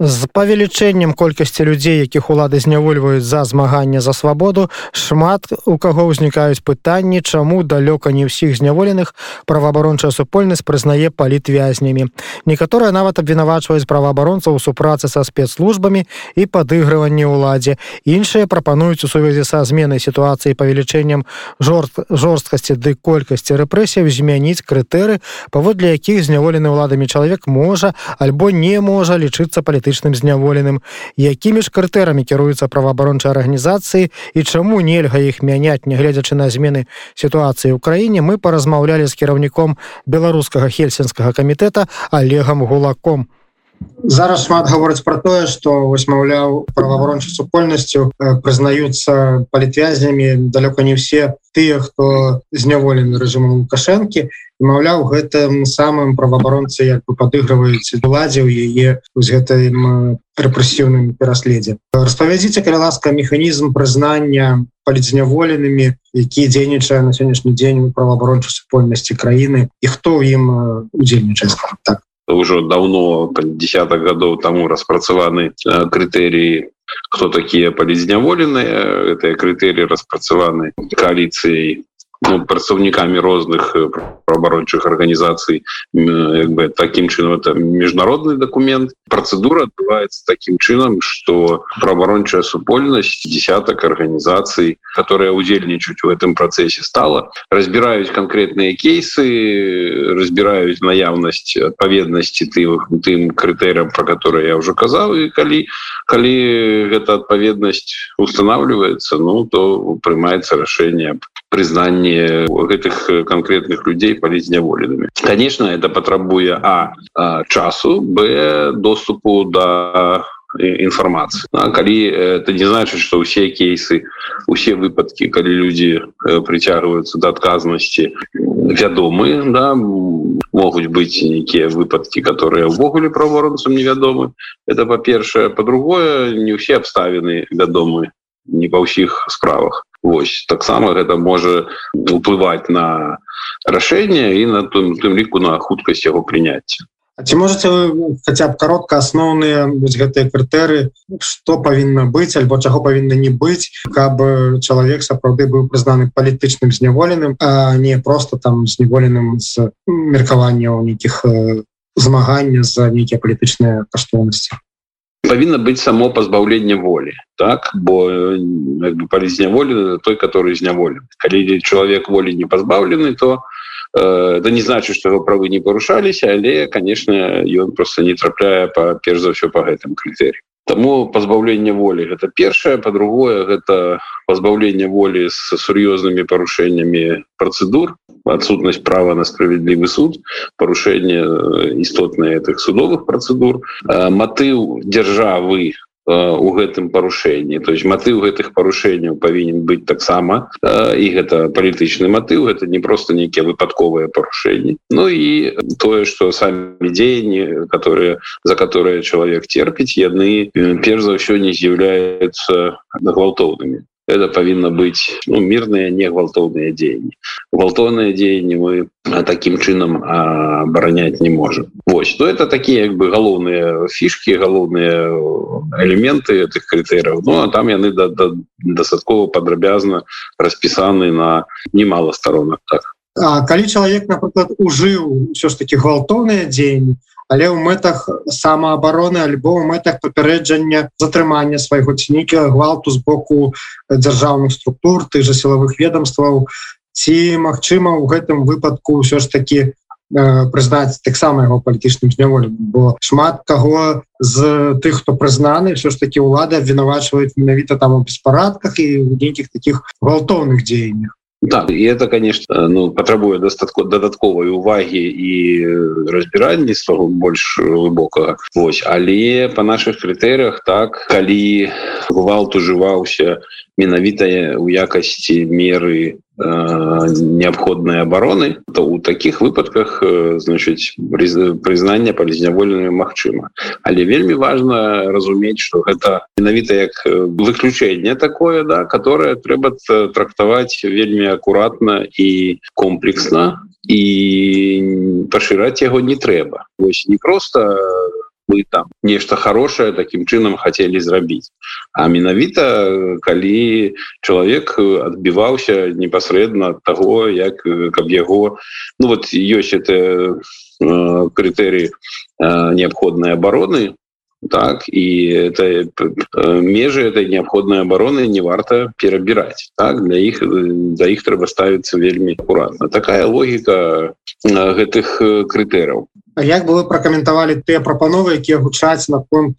з павелічэннем колькасці людзей якіх улады знявольваюць за змагання за свабоду шмат у каго ўзнікаюць пытанні чаму далёка не ўсіх зняволеных праваабарончая супольнасць прызнае палітвязнямі. Некаторыя нават абвінавачваюць праваабаронцаў у супрацы са спецслужбамі і падыгрыванні ўладзе. Іншыя прапануюць у сувязі са зменай сітуацыі павелічэннем жорст жорсткасці ды колькасці рэпрэсіяў змяніць крытэры паводле якіх зняволены ўладамі чалавек можа альбо не можа лічыцца паліт палітычным зняволеным якімі ж крытэрамі кіруюцца праваабарончай арганізацыі і чаму нельга іх мяняць нягледзячы на змены сітуацыі ў краіне мы паразмаўлялі з кіраўніком беларускага хельсінскага камітэта олегам гулаком зараз шмат гаворыць про тое что вось маўляў праваабарончай супольнасцю прызнаюцца палітвязнямі далёка не все тыя хто зняволены рэжымом лукашэнкі. Маўляў гэтым самым праваабаронцы як бы падыгрываюць уладзе ў яе з гэтым рэпрэсіўным пераследзе. Распавядзіце каля ласка механізм прызнання палізняволенымі які дзейнічае на сённяшні дзень у праваабарончай супольнасці краіны і хто ў ім удзельнічае так уже давно десяток годов тому распрацаваны крытэрии кто такие палізняволеныя это крытэрии распрацаваны коалицией прадстаўнікамі розных э, праваабарончых арганізацый бы таким чынам это міжнародны документ. Процедура адбываецца таким чынам что праваабарончая супольнасць десяток арганізацый которые удзельнічаюць в этом процессе стала. Разбіраюць конкретные кейсы разбіраюць наяўнасць адпаведнасці тых тым крытэрам про которые я уже казаў і калі калі гэта адпаведнасць устанавливается ну то прымаецца рашэнне признание гэтых конкретных людей палізняволеными конечно это патрабуе а часу б доступу до інфармацыі. Калі это не значит что ўсе кейсы усе выпадки калі люди прыцягваюцца до адказнасці вядомы да могуць быть нейкія выпадки которые увогуле праворонцам невядомы. Это по-першае по-другое не ўсе абставіны вядомы не ва ўсіх справах Вось таксама гэта можа уплываць на рашэнне і на тым, тым ліку на хуткасць яго прыняцця. Ці можете вы хотя б каротка асноўныя гэтыя крытэры что павінна быць альбо чаго павінна не быць каб чалавек сапраўды быў прызнаны палітычным зняволеным а не просто там зняволеным з меркавання ў нейкіх змагання за нейкія палітычныя каштоўнасці павінна быць само пазбаўленне волі так? Бо палізняволены той который зняволен калі чалавек волі не пазбаўлены то Э, это не значит что его правы не парушались але конечно ён просто не трапляе по перш за все по гэтым критерию. Тому позбаўление воли это першае по-другое гэта позбаўление воли с сур'ёзными парушениями процедур отсутность права на справедливый суд парушение э, істотные этих судовых процедур. Э, мотыў державы у гэтым парушэнні то есть матыў гэтых парушэнняў павінен быць таксама і гэта палітычны матыў это не просто нейкія выпадковыя парушэнні. Ну і тое что самі дзеянні которые за которые чалавек терпіць яны перш за ўсё не з'яўляюцца гвалтоўнымі это павінна быць ну, мирные не гвалтоўныя дзеянні гвалтоўныя дзеянні мы таким чынам абараняць не можем. Вось то это такие як бы галоўныя фішки галоўныя элементы этих крытэраў Ну а там яны да, да, дастаткова падрабязна распісаны на немало сторонах так. А, калі чалавек напрыклад ужыў все ж таки гвалтоўныя дзеянні але ў мэтах самаабароны альбо ў мэтах папярэджання затрымання свайго цніка гвалту з боку дзяржаўных структур ты же сілавых ведомстваў ці магчыма у гэтым выпадку ўсё ж таки э, прызнаць таксама яго палітычным зняволем бо шмат каго з тых хто прызнаны все ж таки ўлада вінавачваюць менавіта там у беспарадках і нейкіх таких гвалтоўных дзеяннях Да, і это конечно ну патрабуе дастатко дадатковай увагі і разбіральніцтва больш глыбокага Вось але по наших крытэрыях так калі гвалт ужываўся менавіта у якасці меры неабходнай обороны то у таких выпадках значыць прызнання палізнявольнымі Мачыма але вельмі важно разумець что гэта менавіта як выключэнне такое да которое трэба трактаваць вельмі акуратна і комплексна і пашыраць яго не трэба. Вось не просто мы там нешта хорошее таким чынам хотели зрабіць а менавіта калі чалавек адбіваўся непасрэдна от того як каб яго ну вот ёсць это э, крытэрий э, неабходной обороны так і это э, межы этой неабходной обороны не варта перабіраць так для іх да іх трэба ставіцца вельмі акуратна такая логіка гэтых крытэраў як бы вы пракаментавалі тыя прапановы якія гучаць наконт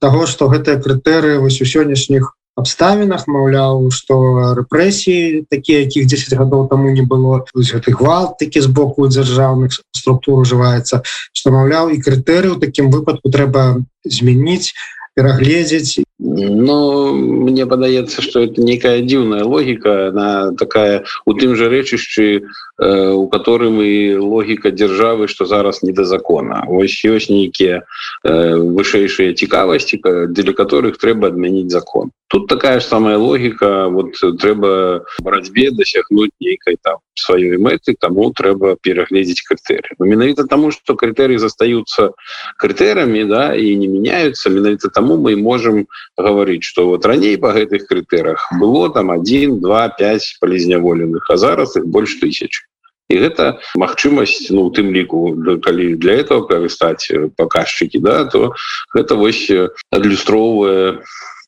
того что гэтыя крытэры вось у сённяшніх абставінах маўляў что рэпрэсіі такія якіх 10 гадоў таму не было гэты гвалт такі з боку дзяржаўных структур ужываецца что маўляў і крытэры у такім выпадку трэба змяніць перагледзець Ну мне падаецца что это некая дзіўная логіка она такая у тым же рэчышчы э, у которым і логіка дзяржавы что зараз не да закона. Ось ёсць нейкія э, вышэйшыя цікавасці дзеля которых трэба адмяніць закон. Тут такая ж самая логіка вот трэба барацьбе дасягнуць нейкай там сваёй мэты таму трэба перагледзець крытэры менавіта таму что крытэры застаюцца крытэрамі да і не меняются менавіта таму мы можем гаварыць что вот раней по гэтых крытэрах было там один два пять палізняволеных а зараз их больш тысяч. І гэта магчымасць ну тым ліку калі для этого карыстаць паказчыкі да то гэта вось адлюстроўвае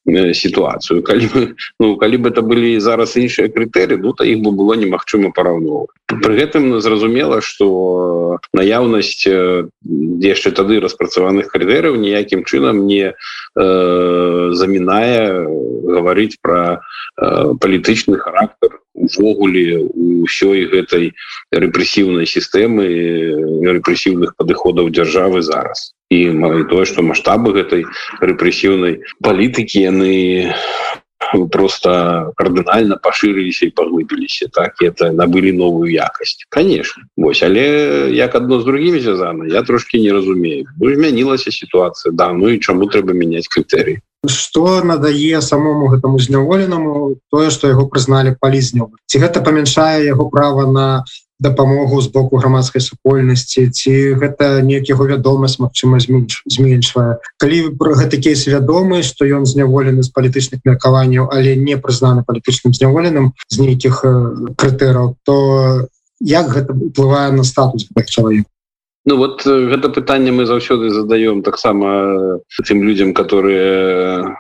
сітуацыю калі бы ну калі бы это былі зараз іншыя крытэры ну то іх бы было немагчыма параўноўваць при гэтым зразумела что наяўнасць яшчэ тады распрацаваных крытэрыяў ніякім чынам не э, замінае гаварыць про э, палітычны характар увогуле ўсёй гэтай рэпрэсіўнай сістэмы рэпрэсіўных падыходаў дзяржавы зараз. І тое што маштабы гэтай рэпрэсіўнай палітыкі яны просто кардынальна пашырыліся і паглыбіліся так? Это набылі новую якасць. Конечно вось але як адно з другім звязана я трошки не разумею. Ну, змянілася ситуация да ну і чаму трэба мяняць крытэрый что надае самому гэтаму зняволенаму тое что яго прызналі палізню ці гэта памяншае яго права на дапамогу з боку грамадскай супольнасці? Ці гэта неяк яго вядомасць Мачыма зменшвае? Калі про гэты кейс вядомы што ён зняволены з палітычных меркаванняў але не прызнаны палітычным зняволеным з нейкіх крытэраў то як гэта уплывае на статус чалавека Ну вот гэта пытанне мы заўсёды задаём таксама тым людям которые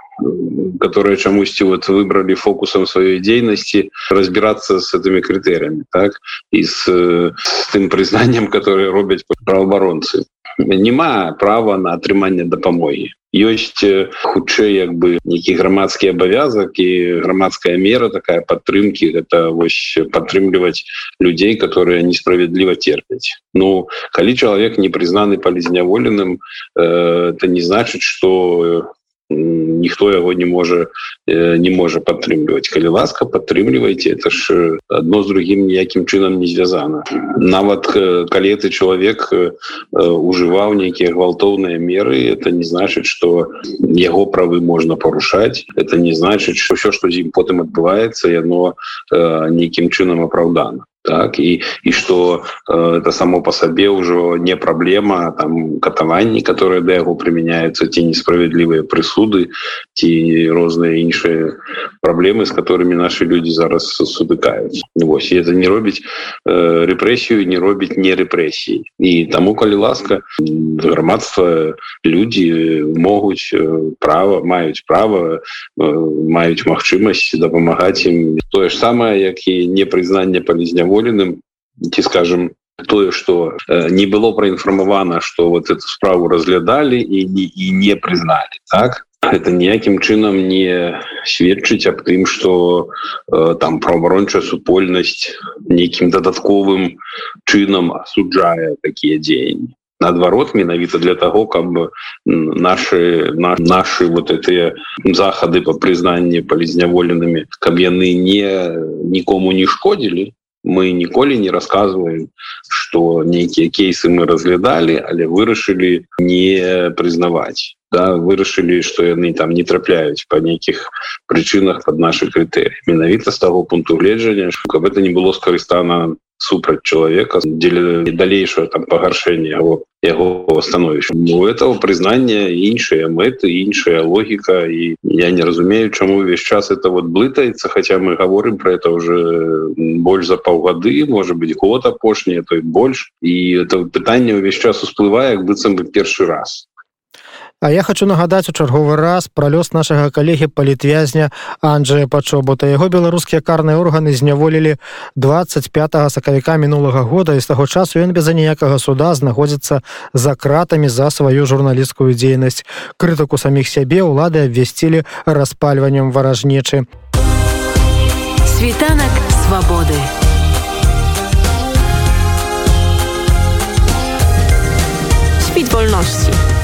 которые чамусьці вот выбрали фокусом сваёй дзейнасці разбираться с этими крытэриями так? И с, с тым признанием которые робяць правоабаронцы няма права на атрыманне дапамогі. Ёсць хутчэй як бы нейкі грамадскі абавязак і грамадская мера такая падтрымки это вось падтрымліваць людзей которые несправядліва терпяць Ну калі чалавек не прызнаны палізняволеным э, это не значыць что ніхто яго не можа не можа падтрымліваць калі ласка падтрымлівайце это ж адно з другім ніякім чынам не звязана нават калі ты чалавек ужываў нейкія гвалтоўныя меры это не значыць что яго правы можна парушаць это не значыць что все что з ім потым адбываецца яно нейкім чынам апраўдана так і і что э, это само по сабе ўжо не праблема там катаванні которые да яго прымяняются ці несправядлівыя прысуды ці розныя іншыя праблемы з которыми наши люди зараз сутыкаюць Вось это не робіць э, рэпрэсію не робіць не рэпрэсіі і таму калі ласка грамадства люди могуць э, права маюць права э, маюць магчымасць дапамагаць ім. Тое ж самае як і непрызнанне палізняву задаволеным ці скажем тое что э, не было проінфармавана что вот эту справу разглядалі і не і не признали так? Это ніякім чынам не сведчыць аб тым что э, там праваабарончая супольнасць нейкім дадатковым чынам асуджае такія дзеянні наадварот менавіта для того каб наши на наши вот эти захады по прызнанні палізняволенымі каб яны не нікому не шкодзілі мы ніколі не рассказываем что нейкія кейсы мы разглядалі але вырашылі не прызнаваць да, вырашылі что яны там не трапляюць по нейкіх прычынах под наши крытэры менавіта з таго пункту гледжання каб это не было скарыстана супраць чалавека дзеля далейшего там пагаршэння яго яго становішча. У этого прызнання іншыя мэты іншая логіка і я не разумею чаму увесь час это вот блытаецца хотя мы говорим про это уже больш за паўгады может быть год апошняе той больш. І это пытанне увесь час усплывае як быццам бы першы раз А я хочу нагадаць у чарговы раз пра лёс нашага калегі палітвязня Анджая пачобута яго беларускія карныя органы зняволілі 25 сакавіка мінулага года і з таго часу ён без аніякага суда знаходзіцца за кратамі за сваю журналісцкую дзейнасць крытыку саміх сябе ўлады абвясцілі распальваннем варажнечы Світанак свабоды. Świt wolności.